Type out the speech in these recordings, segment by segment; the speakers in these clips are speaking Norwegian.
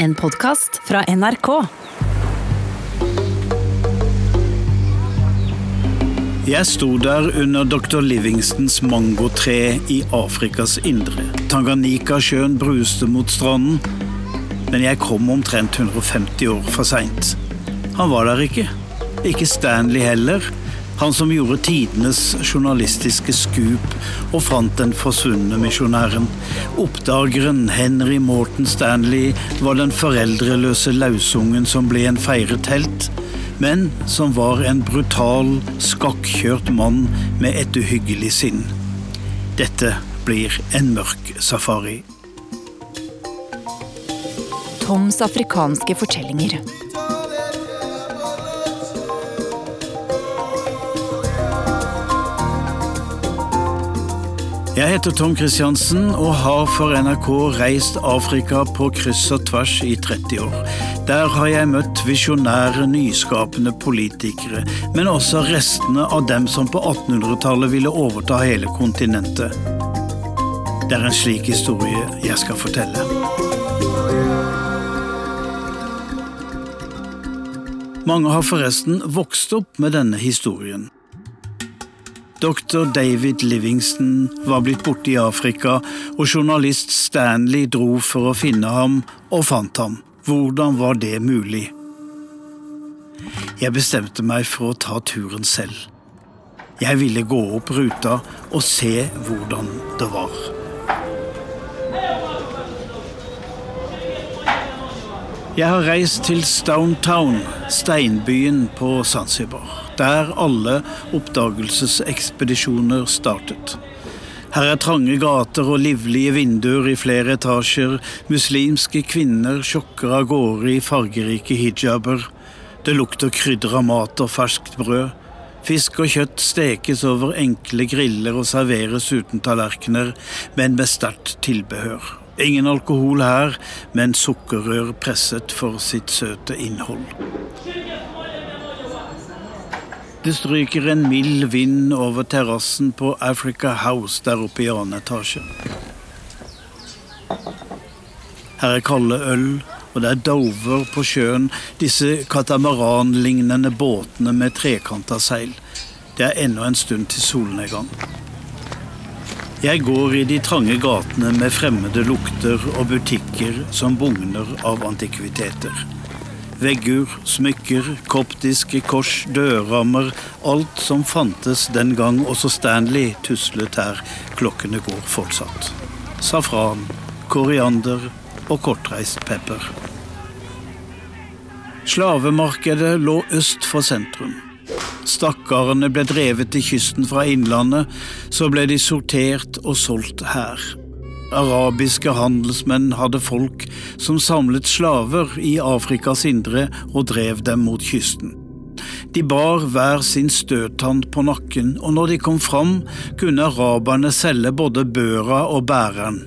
En podkast fra NRK. Jeg sto der under dr. Livingstons mangotre i Afrikas indre. Tanganyika-sjøen bruste mot stranden, men jeg kom omtrent 150 år for seint. Han var der ikke. Ikke Stanley heller. Han som gjorde tidenes journalistiske skup og fant den forsvunne misjonæren. Oppdageren Henry Morton Stanley var den foreldreløse lausungen som ble en feiret helt, men som var en brutal, skakkjørt mann med et uhyggelig sinn. Dette blir en mørk safari. Toms afrikanske fortellinger. Jeg heter Tom Kristiansen og har for NRK reist Afrika på kryss og tvers i 30 år. Der har jeg møtt visjonære, nyskapende politikere, men også restene av dem som på 1800-tallet ville overta hele kontinentet. Det er en slik historie jeg skal fortelle. Mange har forresten vokst opp med denne historien. Dr. David Livingston var blitt borte i Afrika, og journalist Stanley dro for å finne ham, og fant ham. Hvordan var det mulig? Jeg bestemte meg for å ta turen selv. Jeg ville gå opp ruta og se hvordan det var. Jeg har reist til Stone Town, steinbyen på Zanzibar der alle oppdagelsesekspedisjoner startet. Her er trange gater og livlige vinduer i flere etasjer, muslimske kvinner sjokker av gårde i fargerike hijaber, det lukter krydder av mat og ferskt brød. Fisk og kjøtt stekes over enkle griller og serveres uten tallerkener, men med sterkt tilbehør. Ingen alkohol her, men sukkerrør presset for sitt søte innhold. Det stryker en mild vind over terrassen på Africa House der oppe i annen etasje. Her er kalde øl, og det er dover på sjøen, disse katamaranlignende båtene med trekanta seil. Det er ennå en stund til solnedgang. Jeg går i de trange gatene med fremmede lukter og butikker som bugner av antikviteter. Vegger, smykker, koptiske kors, dørrammer. Alt som fantes den gang også Stanley tuslet her. Klokkene går fortsatt. Safran, koriander og kortreist pepper. Slavemarkedet lå øst for sentrum. Stakkarene ble drevet til kysten fra innlandet, så ble de sortert og solgt her. Arabiske handelsmenn hadde folk som samlet slaver i Afrikas indre og drev dem mot kysten. De bar hver sin støttann på nakken, og når de kom fram, kunne araberne selge både børa og bæreren.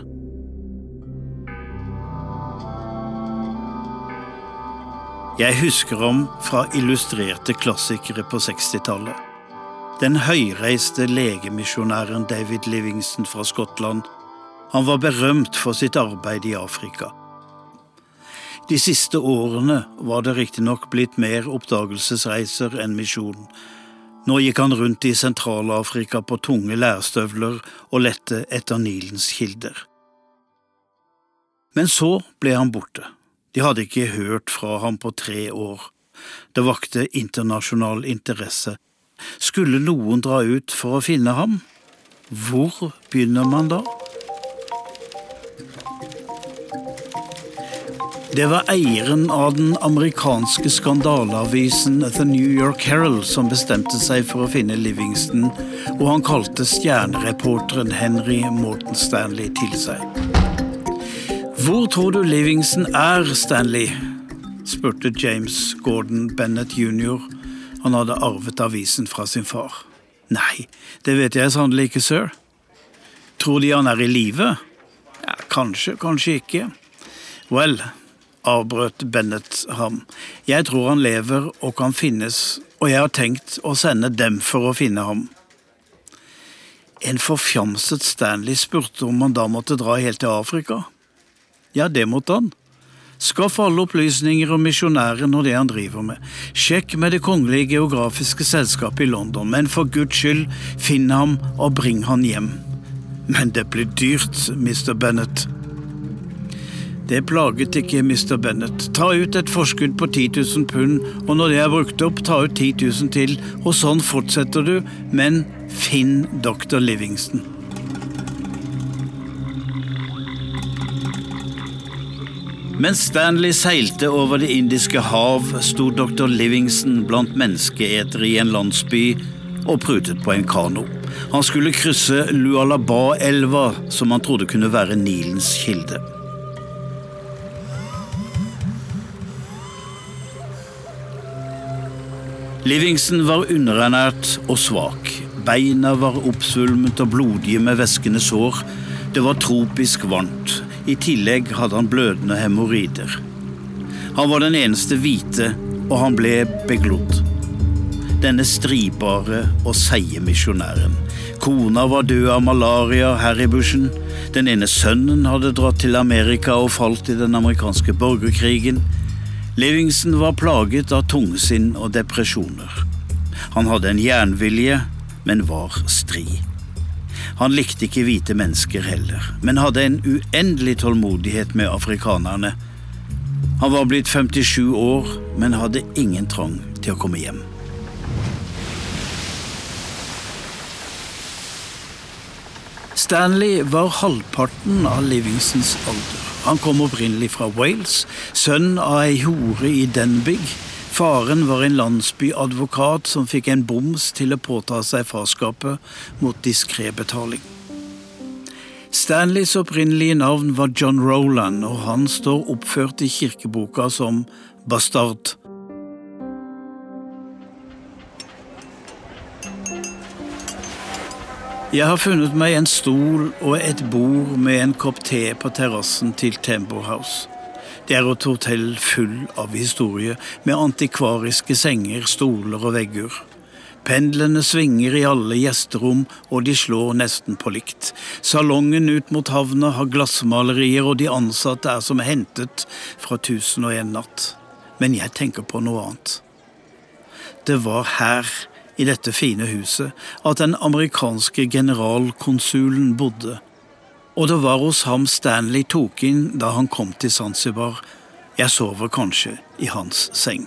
Jeg husker ham fra illustrerte klassikere på 60-tallet. Den høyreiste legemisjonæren David Livingston fra Skottland han var berømt for sitt arbeid i Afrika. De siste årene var det riktignok blitt mer oppdagelsesreiser enn misjon. Nå gikk han rundt i Sentral-Afrika på tunge lærstøvler og lette etter Nilens kilder. Men så ble han borte. De hadde ikke hørt fra ham på tre år. Det vakte internasjonal interesse. Skulle noen dra ut for å finne ham? Hvor begynner man da? Det var eieren av den amerikanske skandaleavisen The New York Herald som bestemte seg for å finne Livingston, og han kalte stjernereporteren Henry Morton Stanley til seg. Hvor tror du Livingston er, Stanley? spurte James Gordon Bennett jr. Han hadde arvet avisen fra sin far. Nei, det vet jeg sannelig ikke, sir. Tror de han er i live? Ja, kanskje, kanskje ikke. Vel, avbrøt Bennett ham. Jeg tror han lever og kan finnes, og jeg har tenkt å sende dem for å finne ham. En forfjamset Stanley spurte om han da måtte dra helt til Afrika. Ja, det måtte han. Skaff alle opplysninger om misjonæren og det han driver med. Sjekk med Det kongelige geografiske selskapet i London, men for Guds skyld, finn ham og bring han hjem. Men det blir dyrt, Mr. Bennett. Det plaget ikke Mr. Bennett. Ta ut et forskudd på 10 000 pund, og når det er brukt opp, ta ut 10 000 til, og sånn fortsetter du, men finn dr. Livingston. Mens Stanley seilte over Det indiske hav, sto dr. Livingston blant menneskeetere i en landsby og prutet på en kano. Han skulle krysse Lualaba-elva, som han trodde kunne være Nilens kilde. Livingston var underernært og svak. Beina var oppsvulmet og blodige med væskende sår. Det var tropisk varmt. I tillegg hadde han blødende hemoroider. Han var den eneste hvite, og han ble beglodd. Denne stribare og seige misjonæren. Kona var død av malaria her i bushen. Den ene sønnen hadde dratt til Amerika og falt i den amerikanske borgerkrigen. Livingston var plaget av tungsinn og depresjoner. Han hadde en jernvilje, men var stri. Han likte ikke hvite mennesker heller, men hadde en uendelig tålmodighet med afrikanerne. Han var blitt 57 år, men hadde ingen trang til å komme hjem. Stanley var halvparten av Livingstons alder. Han kom opprinnelig fra Wales, sønn av ei hore i Denbig. Faren var en landsbyadvokat som fikk en boms til å påta seg farskapet mot diskré betaling. Stanleys opprinnelige navn var John Roland, og han står oppført i kirkeboka som bastard. Jeg har funnet meg en stol og et bord med en kopp te på terrassen til Tembo House. Det er et hotell full av historie, med antikvariske senger, stoler og vegger. Pendlene svinger i alle gjesterom, og de slår nesten på likt. Salongen ut mot havna har glassmalerier, og de ansatte er som hentet fra Tusen og en natt. Men jeg tenker på noe annet. Det var her i dette fine huset at den amerikanske generalkonsulen bodde, og det var hos ham Stanley tok inn da han kom til Zanzibar. Jeg sover kanskje i hans seng.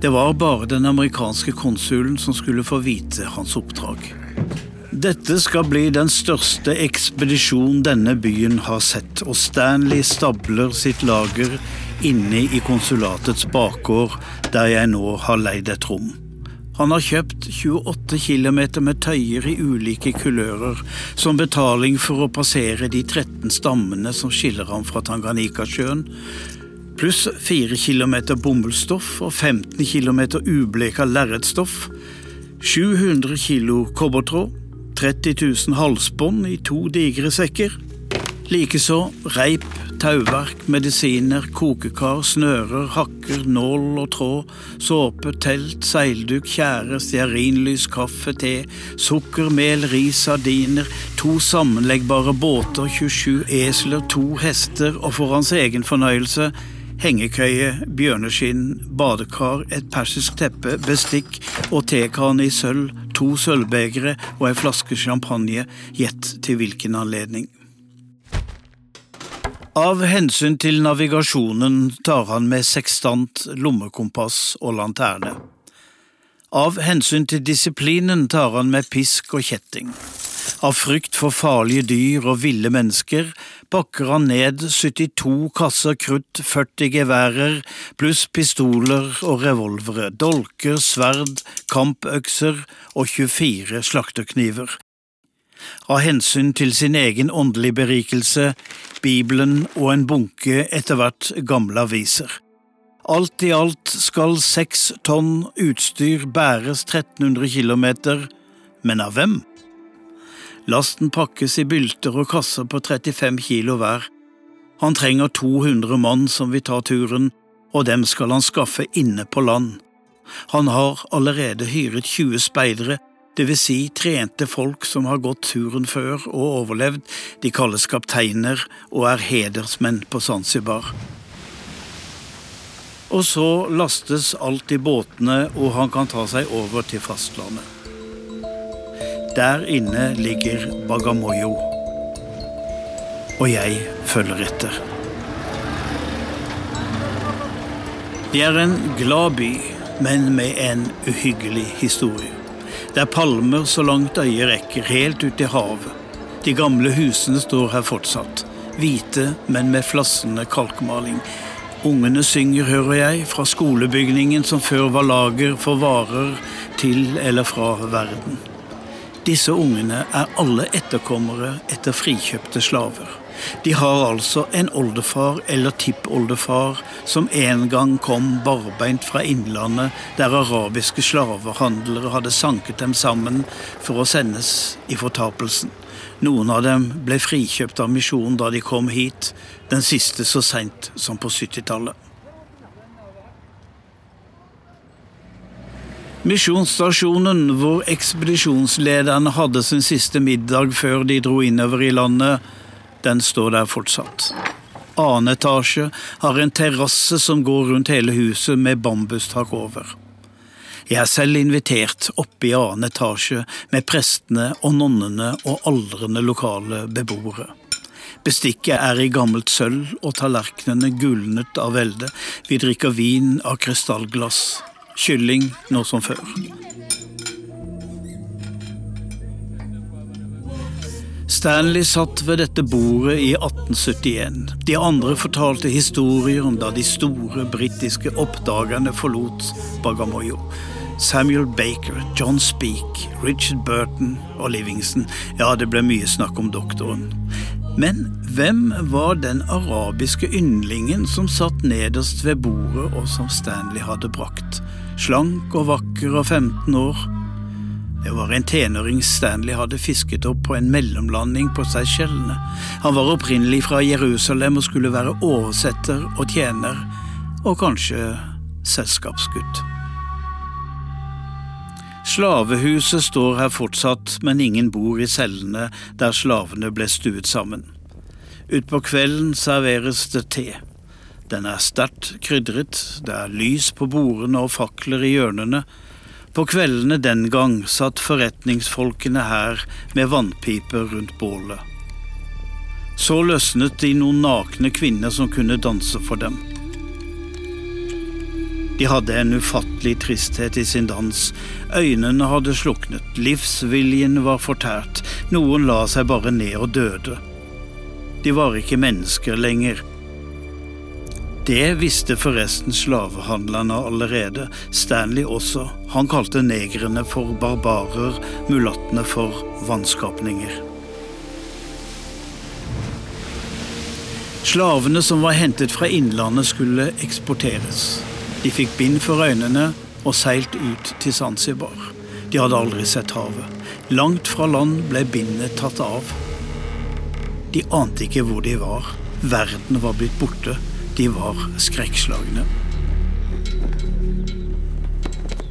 Det var bare den amerikanske konsulen som skulle få vite hans oppdrag. Dette skal bli den største ekspedisjon denne byen har sett, og Stanley stabler sitt lager inne i konsulatets bakgård, der jeg nå har leid et rom. Han har kjøpt 28 km med tøyer i ulike kulører, som betaling for å passere de 13 stammene som skiller ham fra Tanganyikasjøen, pluss 4 km bomullsstoff og 15 km ubleka lerretstoff, 700 kg kobbertråd, 30 000 halsbånd i to digre sekker, likeså reip, tauverk, medisiner, kokekar, snører, hakker, nål og tråd, såpe, telt, seilduk, tjære, stearinlys, kaffe, te, sukker, mel, ris, sardiner, to sammenleggbare båter, 27 esler, to hester og for hans egen fornøyelse hengekøye, bjørneskinn, badekar, et persisk teppe, bestikk og tekan i sølv, to sølvbegre og ei flaske champagne, gjett til hvilken anledning. Av hensyn til navigasjonen tar han med sekstant, lommekompass og lanterne. Av hensyn til disiplinen tar han med pisk og kjetting. Av frykt for farlige dyr og ville mennesker pakker han ned 72 kasser krutt, 40 geværer pluss pistoler og revolvere, dolker, sverd, kampøkser og 24 slakterkniver av hensyn til sin egen åndelige berikelse, Bibelen og en bunke etter hvert gamle aviser. Alt i alt skal seks tonn utstyr bæres 1300 km, men av hvem? Lasten pakkes i bylter og kasser på 35 kilo hver. Han trenger 200 mann som vil ta turen, og dem skal han skaffe inne på land. Han har allerede hyret 20 speidere Det vil si trente folk som har gått turen før og overlevd. De kalles kapteiner og er hedersmenn på Zanzibar. Og så lastes alt i båtene, og han kan ta seg over til fastlandet. Der inne ligger Bagamoyo. Og jeg følger etter. Det er en glad by, men med en uhyggelig historie. Det er palmer så langt øyet rekker, helt ut i havet. De gamle husene står her fortsatt. Hvite, men med flassende kalkmaling. Ungene synger, hører jeg, fra skolebygningen som før var lager for varer til eller fra verden. Disse ungene er alle etterkommere etter frikjøpte slaver. De har altså en oldefar eller tippoldefar som en gang kom barbeint fra innlandet, der arabiske slavehandlere hadde sanket dem sammen for å sendes i fortapelsen. Noen av dem ble frikjøpt av misjonen da de kom hit, den siste så seint som på 70-tallet. Misjonsstasjonen hvor ekspedisjonslederne hadde sin siste middag før de dro innover i landet, den står der fortsatt. Annen etasje har en terrasse som går rundt hele huset med bambustak over. Jeg er selv invitert oppe i annen etasje med prestene og nonnene og aldrende lokale beboere. Bestikket er i gammelt sølv og tallerkenene gulnet av velde. Vi drikker vin av krystallglass. Kylling nå som før. Stanley satt ved dette bordet i 1871. De andre fortalte historier om da de store britiske oppdagerne forlot Bagamoyo. Samuel Baker, John Speake, Richard Burton og Livingston. Ja, det ble mye snakk om doktoren. Men hvem var den arabiske yndlingen som satt nederst ved bordet, og som Stanley hadde brakt? Slank og vakker av 15 år. Det var en tenåring Stanley hadde fisket opp på en mellomlanding på Seychellene. Han var opprinnelig fra Jerusalem og skulle være oversetter og tjener, og kanskje selskapsgutt. Slavehuset står her fortsatt, men ingen bor i cellene der slavene ble stuet sammen. Utpå kvelden serveres det te. Den er sterkt krydret, det er lys på bordene og fakler i hjørnene. På kveldene den gang satt forretningsfolkene her med vannpiper rundt bålet. Så løsnet de noen nakne kvinner som kunne danse for dem. De hadde en ufattelig tristhet i sin dans. Øynene hadde sluknet, livsviljen var fortært, noen la seg bare ned og døde. De var ikke mennesker lenger. Det visste forresten slavehandlerne allerede, Stanley også. Han kalte negrene for barbarer, mulattene for vannskapninger. Slavene som var hentet fra innlandet, skulle eksporteres. De fikk bind for øynene og seilt ut til Zanzibar. De hadde aldri sett havet. Langt fra land ble bindet tatt av. De ante ikke hvor de var. Verden var blitt borte. De var skrekkslagne.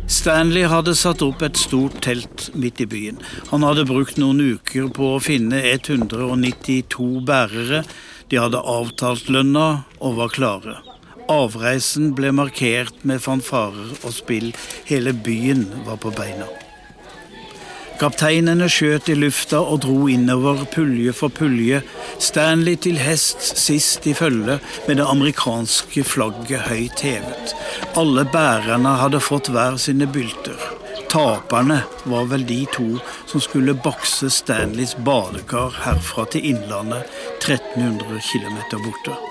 Stanley hadde satt opp et stort telt midt i byen. Han hadde brukt noen uker på å finne 192 bærere. De hadde avtalt lønna og var klare. Avreisen ble markert med fanfarer og spill. Hele byen var på beina. Kapteinene skjøt i lufta og dro innover pulje for pulje, Stanley til hest sist i følge med det amerikanske flagget høyt hevet. Alle bærerne hadde fått hver sine bylter. Taperne var vel de to som skulle bakse Stanleys badekar herfra til Innlandet, 1300 km borte.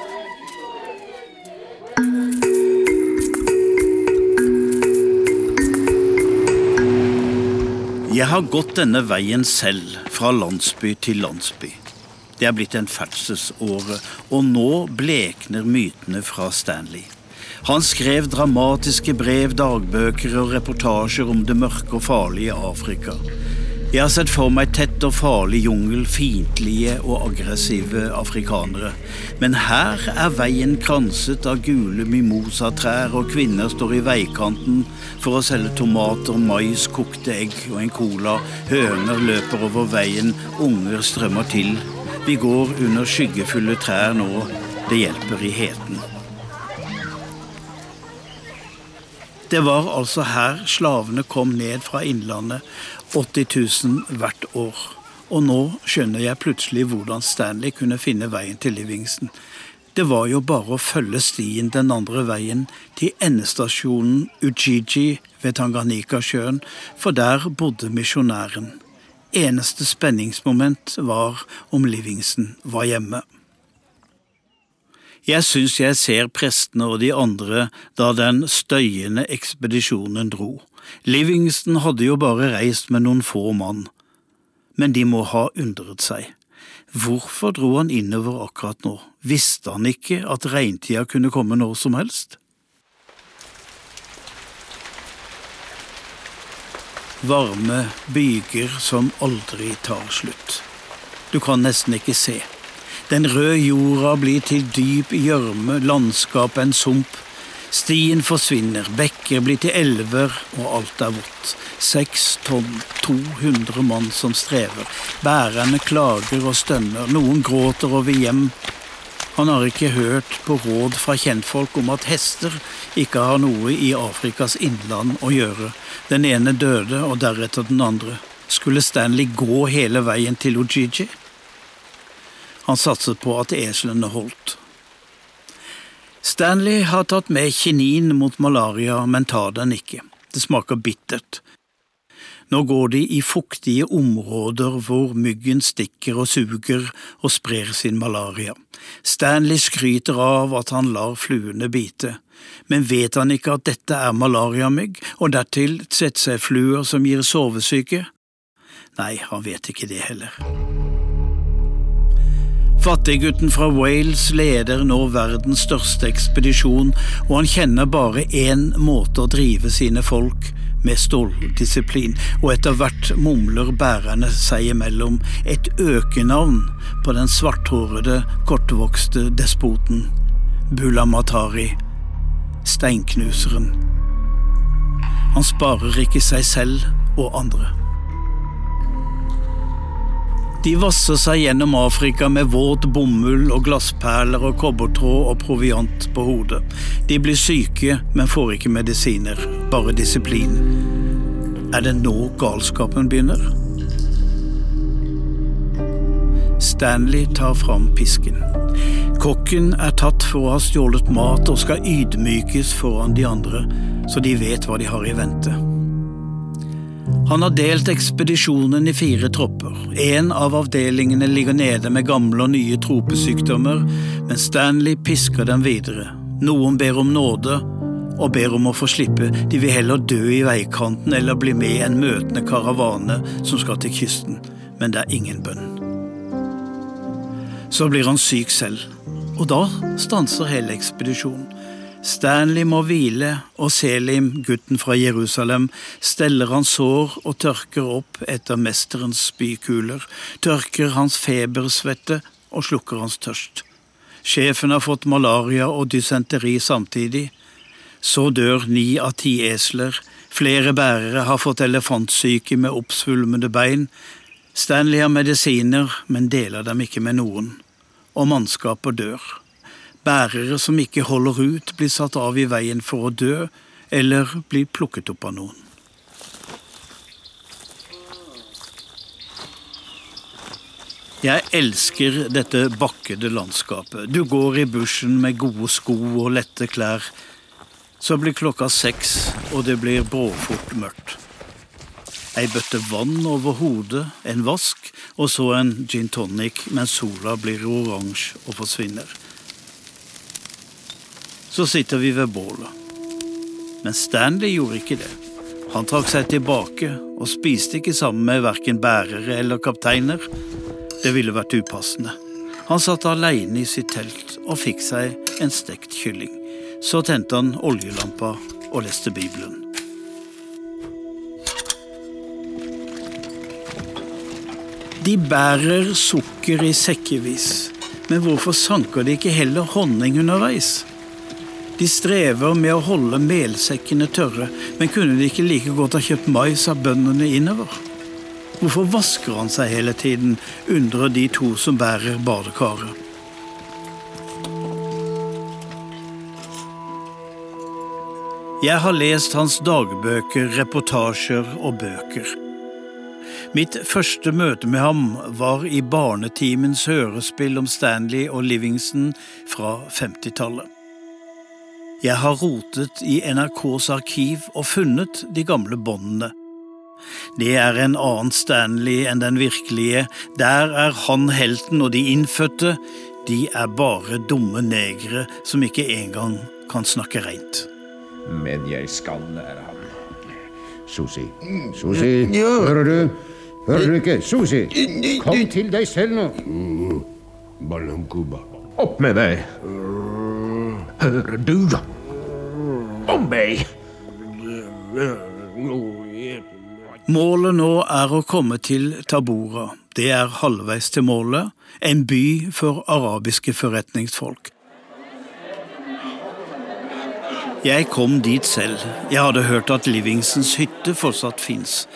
Jeg har gått denne veien selv, fra landsby til landsby. Det er blitt en ferdselsåre, og nå blekner mytene fra Stanley. Han skrev dramatiske brev, dagbøker og reportasjer om det mørke og farlige Afrika. Jeg har sett for meg tett og farlig jungel, fiendtlige og aggressive afrikanere. Men her er veien kranset av gule mimosatrær, og kvinner står i veikanten for å selge tomater, mais, kokte egg og en cola. Høner løper over veien, unger strømmer til. Vi går under skyggefulle trær nå. Det hjelper i heten. Det var altså her slavene kom ned fra innlandet, 80 000 hvert år. Og nå skjønner jeg plutselig hvordan Stanley kunne finne veien til Livingston. Det var jo bare å følge stien den andre veien til endestasjonen Ujiji ved Tanganyika-sjøen, for der bodde misjonæren. Eneste spenningsmoment var om Livingston var hjemme. Jeg syns jeg ser prestene og de andre da den støyende ekspedisjonen dro. Livingston hadde jo bare reist med noen få mann, men de må ha undret seg. Hvorfor dro han innover akkurat nå, visste han ikke at regntida kunne komme når som helst? Varme byger som aldri tar slutt. Du kan nesten ikke se. Den røde jorda blir til dyp gjørme, landskapet en sump. Stien forsvinner, bekker blir til elver, og alt er vått. Seks tonn, 200 mann som strever. Bærerne klager og stønner, noen gråter over hjem. Han har ikke hørt på råd fra kjentfolk om at hester ikke har noe i Afrikas innland å gjøre. Den ene døde, og deretter den andre. Skulle Stanley gå hele veien til Ojiji? Han satset på at eslene holdt. Stanley har tatt med kinin mot malaria, men tar den ikke. Det smaker bittert. Nå går de i fuktige områder hvor myggen stikker og suger og sprer sin malaria. Stanley skryter av at han lar fluene bite, men vet han ikke at dette er malariamygg, og dertil setter seg fluer som gir sovesyke? Nei, han vet ikke det heller. Fattiggutten fra Wales leder nå verdens største ekspedisjon, og han kjenner bare én måte å drive sine folk med ståldisiplin, og etter hvert mumler bærerne seg imellom et økenavn på den svarthårede, kortvokste despoten, Bulamatari, steinknuseren. Han sparer ikke seg selv og andre. De vasser seg gjennom Afrika med våt bomull og glassperler og kobbertråd og proviant på hodet. De blir syke, men får ikke medisiner, bare disiplin. Er det nå galskapen begynner? Stanley tar fram pisken. Kokken er tatt for å ha stjålet mat og skal ydmykes foran de andre, så de vet hva de har i vente. Han har delt ekspedisjonen i fire tropper. En av avdelingene ligger nede med gamle og nye tropesykdommer, men Stanley pisker dem videre. Noen ber om nåde og ber om å få slippe. De vil heller dø i veikanten eller bli med i en møtende karavane som skal til kysten. Men det er ingen bønn. Så blir han syk selv, og da stanser hele ekspedisjonen. Stanley må hvile, og Selim, gutten fra Jerusalem, steller hans sår og tørker opp etter mesterens spykuler, tørker hans febersvette og slukker hans tørst. Sjefen har fått malaria og dysenteri samtidig. Så dør ni av ti esler, flere bærere har fått elefantsyke med oppsvulmede bein. Stanley har medisiner, men deler dem ikke med noen. Og mannskapet dør. Bærere som ikke holder ut, blir satt av i veien for å dø, eller blir plukket opp av noen. Jeg elsker dette bakkede landskapet. Du går i bushen med gode sko og lette klær. Så blir klokka seks, og det blir bråfort mørkt. Ei bøtte vann over hodet, en vask, og så en gin tonic mens sola blir oransje og forsvinner. Så sitter vi ved bålet. Men Stanley gjorde ikke det. Han trakk seg tilbake og spiste ikke sammen med verken bærere eller kapteiner. Det ville vært upassende. Han satt alene i sitt telt og fikk seg en stekt kylling. Så tente han oljelampa og leste Bibelen. De bærer sukker i sekkevis, men hvorfor sanker de ikke heller honning underveis? De strever med å holde melsekkene tørre, men kunne de ikke like godt ha kjøpt mais av bøndene innover? Hvorfor vasker han seg hele tiden, undrer de to som bærer badekaret. Jeg har lest hans dagbøker, reportasjer og bøker. Mitt første møte med ham var i barnetimens hørespill om Stanley og Livingston fra 50-tallet. Jeg har rotet i NRKs arkiv og funnet de gamle båndene. Det er en annen Stanley enn den virkelige, der er han helten, og de innfødte, de er bare dumme negre som ikke engang kan snakke reint men jeg skal lære ham. Susi, Susi, hører du? Hører du ikke? Susi, kom til deg selv nå. Opp med deg. Hører du om meg? Målet nå er å komme til Tabora. Det er halvveis til målet, en by for arabiske forretningsfolk. Jeg kom dit selv. Jeg hadde hørt at Livingsens hytte fortsatt fins.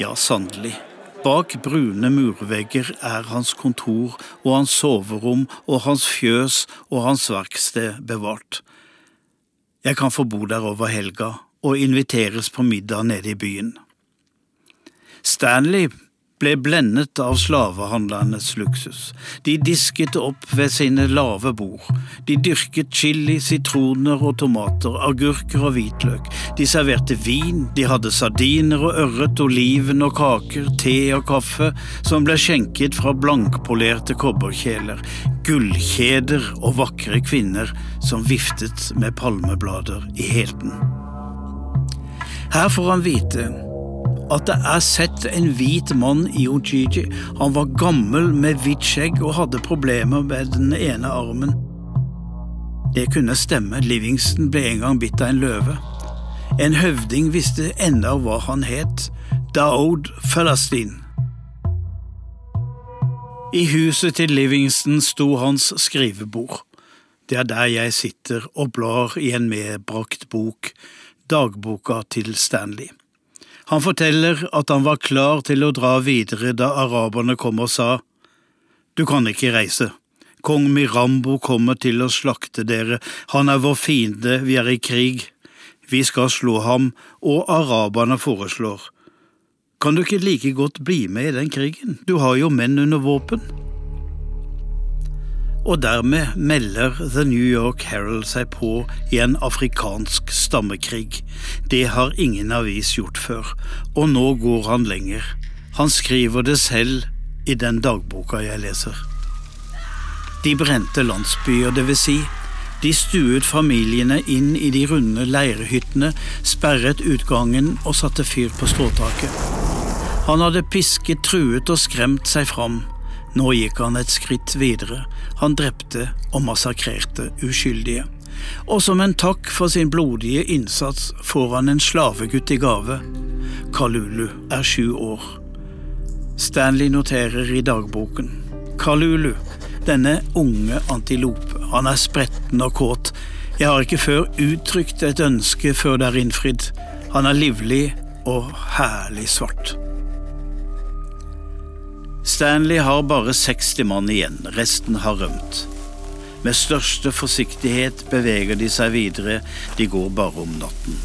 Ja, sannelig. Bak brune murvegger er hans kontor og hans soverom og hans fjøs og hans verksted bevart. Jeg kan få bo der over helga og inviteres på middag nede i byen. Stanley ble blendet av slavehandlernes luksus. De disket opp ved sine lave bord. De dyrket chili, sitroner og tomater, agurker og hvitløk. De serverte vin, de hadde sardiner og ørret, oliven og kaker, te og kaffe, som ble skjenket fra blankpolerte kobberkjeler, gullkjeder og vakre kvinner som viftet med palmeblader i helten. Her får han vite at det er sett en hvit mann i Ojiji. Han var gammel med hvitt skjegg og hadde problemer med den ene armen. Det kunne stemme, Livingston ble en gang bitt av en løve. En høvding visste enda hva han het, Daoud Falastin. I huset til Livingston sto hans skrivebord. Det er der jeg sitter og blar i en medbrakt bok, dagboka til Stanley. Han forteller at han var klar til å dra videre da araberne kom og sa Du kan ikke reise. Kong Mirambo kommer til å slakte dere, han er vår fiende, vi er i krig. Vi skal slå ham, og araberne foreslår. Kan du ikke like godt bli med i den krigen, du har jo menn under våpen? Og dermed melder The New York Herald seg på i en afrikansk stammekrig. Det har ingen avis gjort før, og nå går han lenger. Han skriver det selv i den dagboka jeg leser. De brente landsbyer, det vil si, de stuet familiene inn i de runde leirhyttene, sperret utgangen og satte fyr på stråtaket. Han hadde pisket, truet og skremt seg fram. Nå gikk han et skritt videre. Han drepte og massakrerte uskyldige. Og som en takk for sin blodige innsats får han en slavegutt i gave. Kalulu er sju år. Stanley noterer i dagboken. Kalulu, denne unge antilope, han er spretten og kåt. Jeg har ikke før uttrykt et ønske før det er innfridd. Han er livlig og herlig svart. Stanley har bare 60 mann igjen, resten har rømt. Med største forsiktighet beveger de seg videre, de går bare om natten.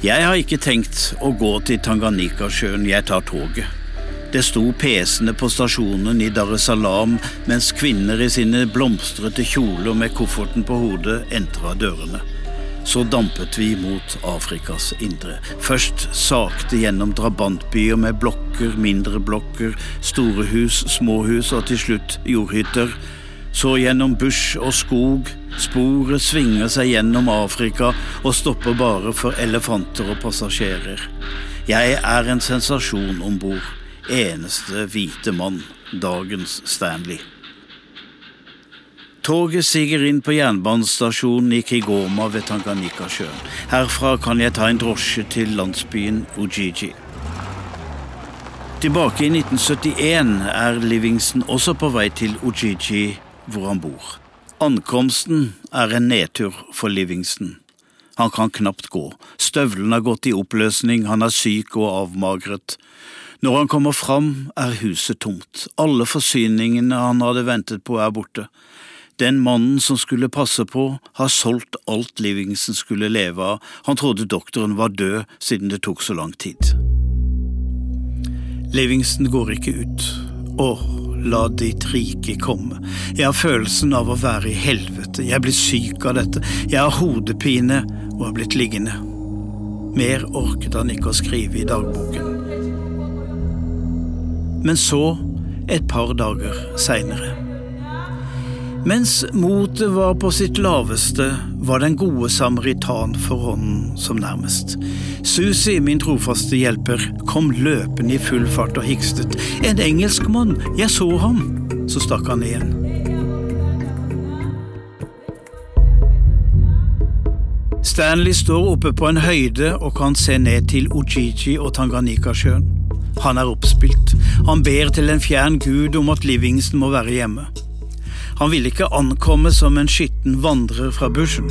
Jeg har ikke tenkt å gå til Tanganyikasjøen, jeg tar toget. Det sto pesende på stasjonen i Dar es Salaam mens kvinner i sine blomstrete kjoler med kofferten på hodet entra dørene så dampet vi mot Afrikas indre. Først sakte gjennom drabantbyer med blokker, mindre blokker, store hus, små hus og til slutt jordhytter. Så gjennom bush og skog. Sporet svinger seg gjennom Afrika og stopper bare for elefanter og passasjerer. Jeg er en sensasjon om bord. Eneste hvite mann. Dagens Stanley. Toget siger inn på jernbanestasjonen i Kigoma ved Tanganyikasjøen. Herfra kan jeg ta en drosje til landsbyen Ujiji. Tilbake i 1971 er Livingston også på vei til Ujiji, hvor han bor. Ankomsten er en nedtur for Livingston. Han kan knapt gå, støvlene har gått i oppløsning, han er syk og avmagret. Når han kommer fram, er huset tomt, alle forsyningene han hadde ventet på er borte. Den mannen som skulle passe på, har solgt alt Livingston skulle leve av, han trodde doktoren var død siden det tok så lang tid. Livingston går ikke ut. Å, la ditt rike komme. Jeg har følelsen av å være i helvete. Jeg blir syk av dette. Jeg har hodepine og har blitt liggende. Mer orket han ikke å skrive i dagboken. Men så, et par dager seinere mens motet var på sitt laveste, var den gode samaritan for hånden som nærmest. Susi, min trofaste hjelper, kom løpende i full fart og hikstet. En engelskmann, jeg så ham! Så stakk han igjen. Stanley står oppe på en høyde og kan se ned til Ujiji og Tanganyikasjøen. Han er oppspilt. Han ber til en fjern gud om at Livingston må være hjemme. Han ville ikke ankomme som en skitten vandrer fra bushen.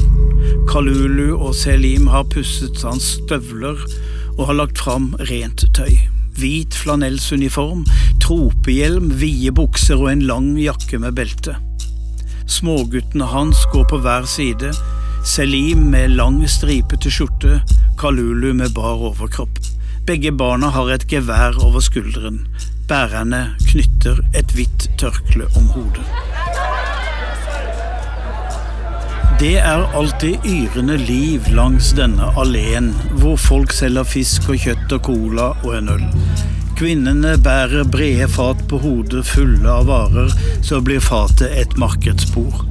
Kalulu og Selim har pusset hans støvler og har lagt fram rent tøy. Hvit flanellsuniform, tropehjelm, vide bukser og en lang jakke med belte. Småguttene hans går på hver side. Selim med lang, stripete skjorte, Kalulu med bar overkropp. Begge barna har et gevær over skulderen. Bærerne knytter et hvitt tørkle om hodet. Det er alltid yrende liv langs denne alleen, hvor folk selger fisk og kjøtt og cola og en øl. Kvinnene bærer brede fat på hodet fulle av varer, så blir fatet et markedsbord.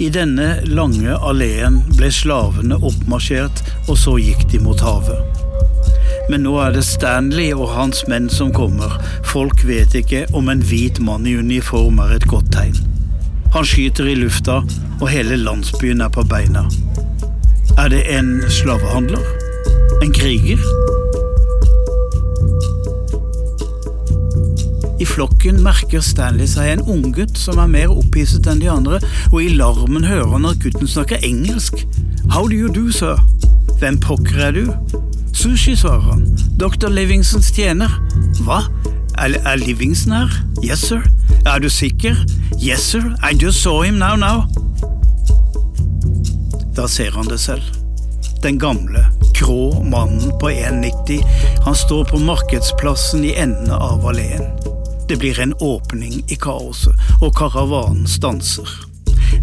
I denne lange alleen ble slavene oppmarsjert, og så gikk de mot havet. Men nå er det Stanley og hans menn som kommer. Folk vet ikke om en hvit mann i uniform er et godt tegn. Han skyter i lufta, og hele landsbyen er på beina. Er det en slavehandler? En kriger? I flokken merker Stanley seg en unggutt som er mer opphisset enn de andre, og i larmen hører han at gutten snakker engelsk. How do you do, sir? Hvem pokker er du? Sushi, svarer han. Dr. Livingsons tjener. Hva? Er, er Livingston her? Yes, sir. Er du sikker? Yes, sir. I just saw him now, now. Da ser han det selv. Den gamle, grå mannen på 1,90. Han står på markedsplassen i enden av alleen. Det blir en åpning i kaoset, og karavanen stanser.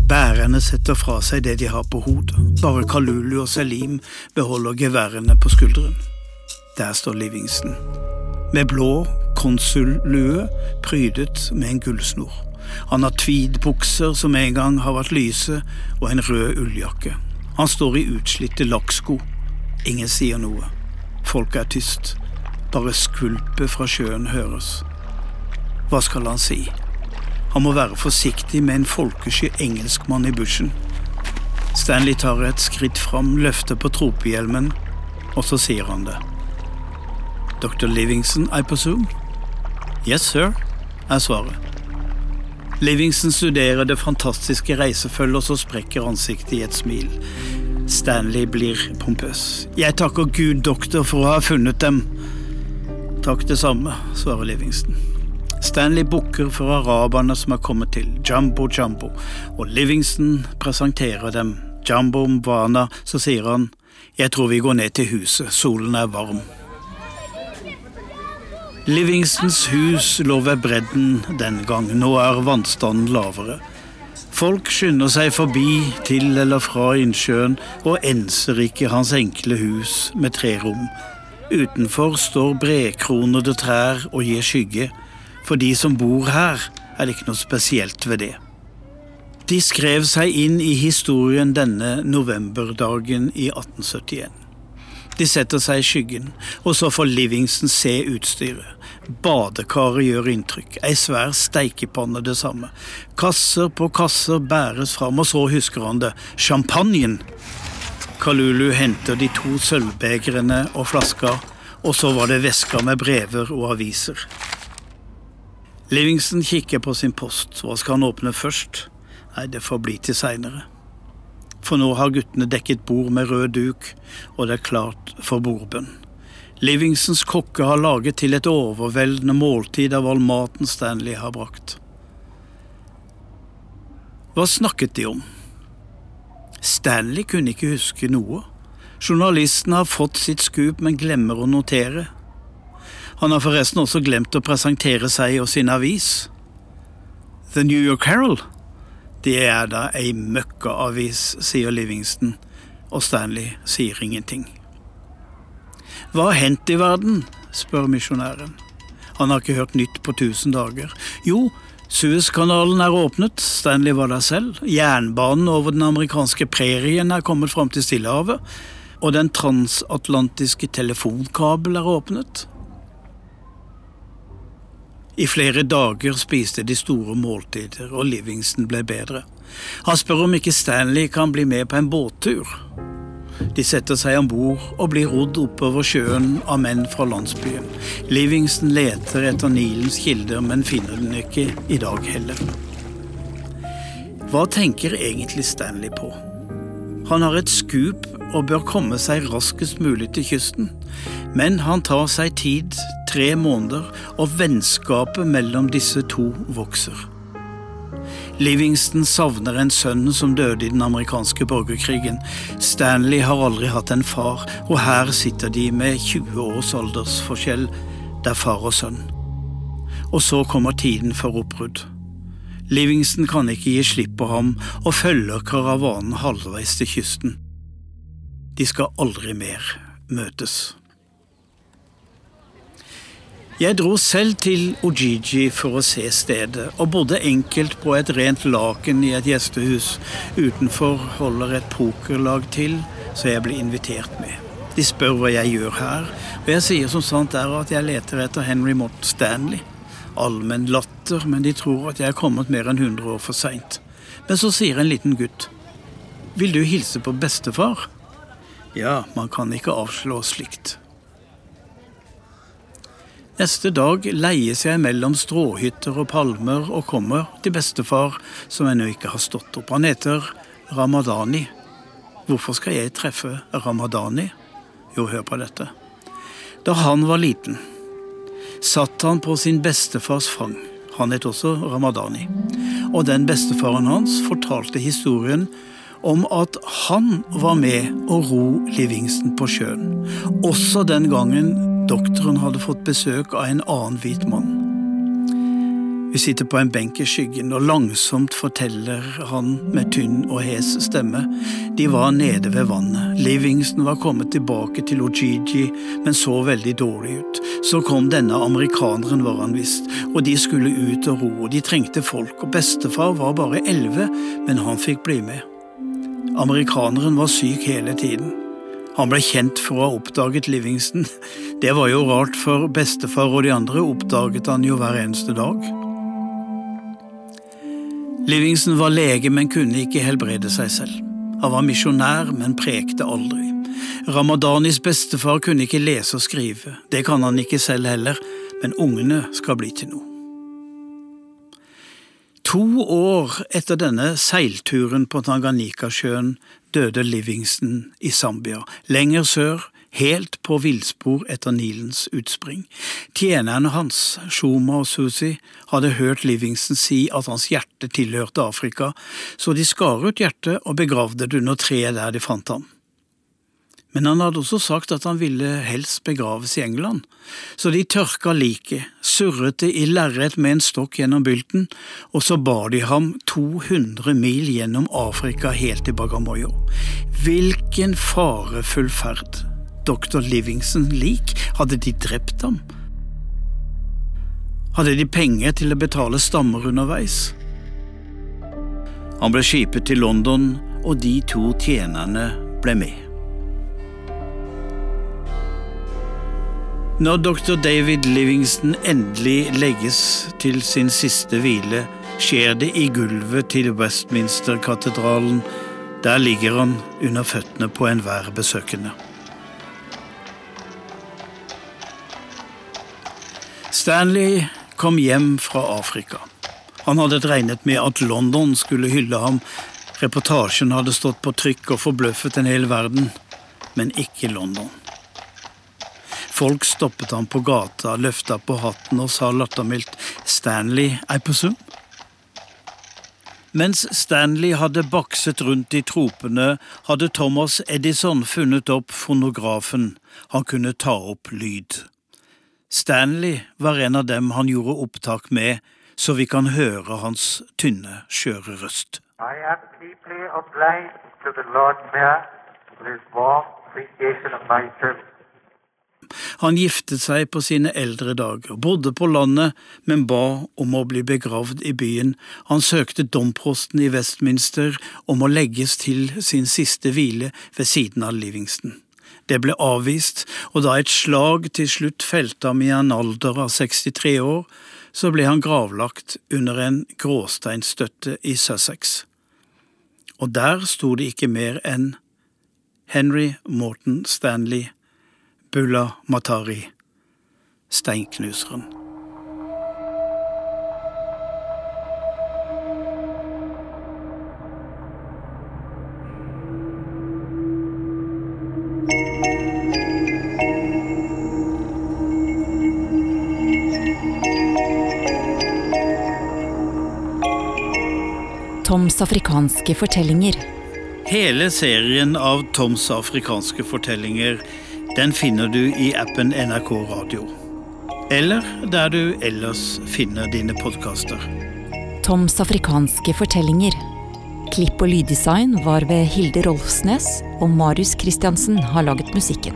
Bærerne setter fra seg det de har på hodet. Bare Kalulu og Selim beholder geværene på skulderen. Der står Livingston. Med blå konsullue prydet med en gullsnor. Han har tweedbukser som en gang har vært lyse, og en rød ulljakke. Han står i utslitte lakksko. Ingen sier noe. Folket er tyst. Bare skvulpet fra sjøen høres. Hva skal han si? Han må være forsiktig med en folkesky engelskmann i bushen. Stanley tar et skritt fram, løfter på tropehjelmen, og så sier han det. Dr. Livingston, I presume? Yes, sir, er svaret. Livingston studerer det fantastiske reisefølget, og så sprekker ansiktet i et smil. Stanley blir pompøs. Jeg takker Gud, doktor, for å ha funnet dem. Takk det samme, svarer Livingston. Stanley bukker for araberne som er kommet til, Jumbo Jumbo, og Livingston presenterer dem. Jumbo Mwana, så sier han, jeg tror vi går ned til huset, solen er varm. Livingstons hus lå ved bredden den gang, nå er vannstanden lavere. Folk skynder seg forbi til eller fra innsjøen og enser ikke hans enkle hus med tre rom. Utenfor står bredkronede trær og gir skygge. For de som bor her, er det ikke noe spesielt ved det. De skrev seg inn i historien denne novemberdagen i 1871. De setter seg i skyggen, og så får Livingston se utstyret. Badekaret gjør inntrykk, ei svær steikepanne det samme. Kasser på kasser bæres fram, og så husker han det. Champagnen! Kalulu henter de to sølvbegrene og flaska, og så var det veska med brever og aviser. Livingston kikker på sin post. Hva skal han åpne først? Nei, det får bli til seinere for nå har guttene dekket bord med rød duk, og det er klart for bordbønn. Livingsons kokke har laget til et overveldende måltid av all maten Stanley har brakt. Hva snakket de om? Stanley kunne ikke huske noe. Journalisten har fått sitt skup, men glemmer å notere. Han har forresten også glemt å presentere seg og sin avis. The New York Herald det er da ei møkkaavis, sier Livingston, og Stanley sier ingenting. Hva har hendt i verden? spør misjonæren. Han har ikke hørt nytt på tusen dager. Jo, Suezkanalen er åpnet, Stanley var der selv. Jernbanen over den amerikanske prærien er kommet fram til Stillehavet. Og den transatlantiske telefonkabel er åpnet. I flere dager spiste de store måltider, og Livingston ble bedre. Han spør om ikke Stanley kan bli med på en båttur. De setter seg om bord og blir rodd oppover sjøen av menn fra landsbyen. Livingston leter etter Nilens kilder, men finner den ikke i dag heller. Hva tenker egentlig Stanley på? Han har et skup og bør komme seg raskest mulig til kysten, men han tar seg tid tre måneder, og vennskapet mellom disse to vokser. Livingston savner en sønn som døde i den amerikanske borgerkrigen. Stanley har aldri hatt en far, og her sitter de med 20 års aldersforskjell, Det er far og sønn. Og så kommer tiden for oppbrudd. Livingston kan ikke gi slipp på ham og følger karavanen halvveis til kysten. De skal aldri mer møtes. Jeg dro selv til Ojiji for å se stedet, og bodde enkelt på et rent laken i et gjestehus. Utenfor holder et pokerlag til, så jeg blir invitert med. De spør hva jeg gjør her, og jeg sier som sant er at jeg leter etter Henry Mott Stanley. Allmenn latter, men de tror at jeg er kommet mer enn 100 år for seint. Men så sier en liten gutt, vil du hilse på bestefar? Ja, man kan ikke avslå slikt. Neste dag leies jeg mellom stråhytter og palmer og kommer til bestefar, som ennå ikke har stått opp. Han heter Ramadani. Hvorfor skal jeg treffe Ramadani? Jo, hør på dette. Da han var liten, satt han på sin bestefars fang. Han het også Ramadani. Og den bestefaren hans fortalte historien om at han var med å ro Livingston på sjøen. Også den gangen Doktoren hadde fått besøk av en annen hvit mann. Vi sitter på en benk i skyggen, og langsomt forteller han med tynn og hes stemme. De var nede ved vannet. Livingston var kommet tilbake til Ojiji, men så veldig dårlig ut. Så kom denne amerikaneren, var han visst, og de skulle ut og ro, og de trengte folk, og bestefar var bare elleve, men han fikk bli med. Amerikaneren var syk hele tiden. Han ble kjent for å ha oppdaget Livingston. Det var jo rart, for bestefar og de andre oppdaget han jo hver eneste dag. Livingston var lege, men kunne ikke helbrede seg selv. Han var misjonær, men prekte aldri. Ramadanis bestefar kunne ikke lese og skrive. Det kan han ikke selv heller, men ungene skal bli til noe. To år etter denne seilturen på Tanganyikasjøen døde Livingston i Zambia, lenger sør, helt på villspor etter Nilens utspring. Tjenerne hans, Shoma og Susi, hadde hørt Livingston si at hans hjerte tilhørte Afrika, så de skar ut hjertet og begravde det under treet der de fant ham. Men han hadde også sagt at han ville helst begraves i England, så de tørka liket, surret det i lerret med en stokk gjennom bylten, og så bar de ham 200 mil gjennom Afrika helt til Bagamoyo. Hvilken farefull ferd! Dr. Livingston lik, hadde de drept ham? Hadde de penger til å betale stammer underveis? Han ble skipet til London, og de to tjenerne ble med. Når dr. David Livingston endelig legges til sin siste hvile, skjer det i gulvet til Westminster-katedralen. Der ligger han under føttene på enhver besøkende. Stanley kom hjem fra Afrika. Han hadde regnet med at London skulle hylle ham. Reportasjen hadde stått på trykk og forbløffet en hel verden, men ikke London. Folk stoppet ham på gata, løfta på hatten og sa lattermildt 'Stanley, er på sum'. Mens Stanley hadde bakset rundt i tropene, hadde Thomas Edison funnet opp fonografen. Han kunne ta opp lyd. Stanley var en av dem han gjorde opptak med, så vi kan høre hans tynne, skjøre røst. I am deeply obliged to the Lord Mayor for his warm appreciation of my service. Han giftet seg på sine eldre dager, bodde på landet, men ba om å bli begravd i byen. Han søkte domprosten i Westminster om å legges til sin siste hvile ved siden av Livingston. Det ble avvist, og da et slag til slutt felte ham i en alder av 63 år, så ble han gravlagt under en gråsteinstøtte i Sussex. Og der sto det ikke mer enn Henry Morton Stanley, Bulla Matari, steinknuseren. Afrikanske fortellinger. Hele serien av Toms afrikanske fortellinger den finner du i appen NRK Radio. Eller der du ellers finner dine podkaster. Toms afrikanske fortellinger. Klipp og lyddesign var ved Hilde Rolfsnes, og Marius Christiansen har laget musikken.